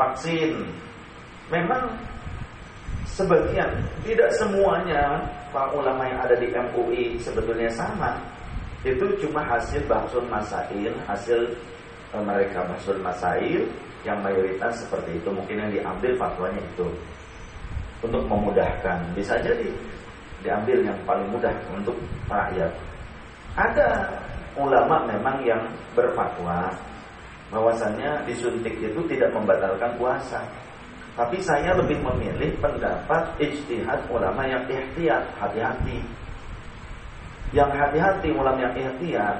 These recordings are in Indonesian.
vaksin. Memang sebagian, tidak semuanya para ulama yang ada di MUI sebetulnya sama. Itu cuma hasil bahsul masail, hasil e, mereka bahsul masail yang mayoritas seperti itu. Mungkin yang diambil fatwanya itu untuk memudahkan. Bisa jadi diambil yang paling mudah untuk rakyat. Ada ulama memang yang berfatwa bahwasannya disuntik itu tidak membatalkan puasa. Tapi saya lebih memilih pendapat ijtihad ulama yang ihtiyat, hati-hati. Yang hati-hati ulama yang ihtiyat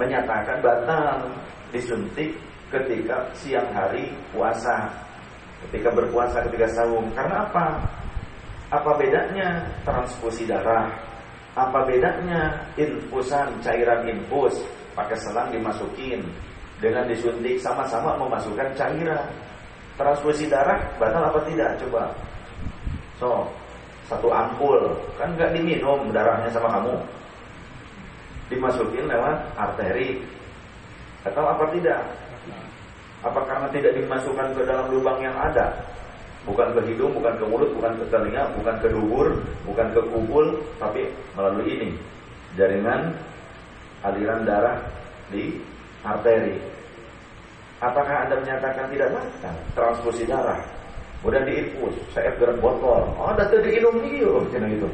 menyatakan batal disuntik ketika siang hari puasa, ketika berpuasa, ketika sahur. Karena apa? Apa bedanya transfusi darah? Apa bedanya infusan cairan infus pakai selang dimasukin dengan disuntik sama-sama memasukkan cairan? Transfusi darah batal apa tidak? Coba. So, satu ampul kan nggak diminum darahnya sama kamu. Dimasukin lewat arteri. Atau apa tidak? Apa karena tidak dimasukkan ke dalam lubang yang ada? bukan ke hidung, bukan ke mulut, bukan ke telinga, bukan ke dubur, bukan ke kubul, tapi melalui ini jaringan aliran darah di arteri. Apakah Anda menyatakan tidak makan? transfusi darah? Kemudian diinfus, saya gerak botol. Oh, ada tuh diinum dia, itu.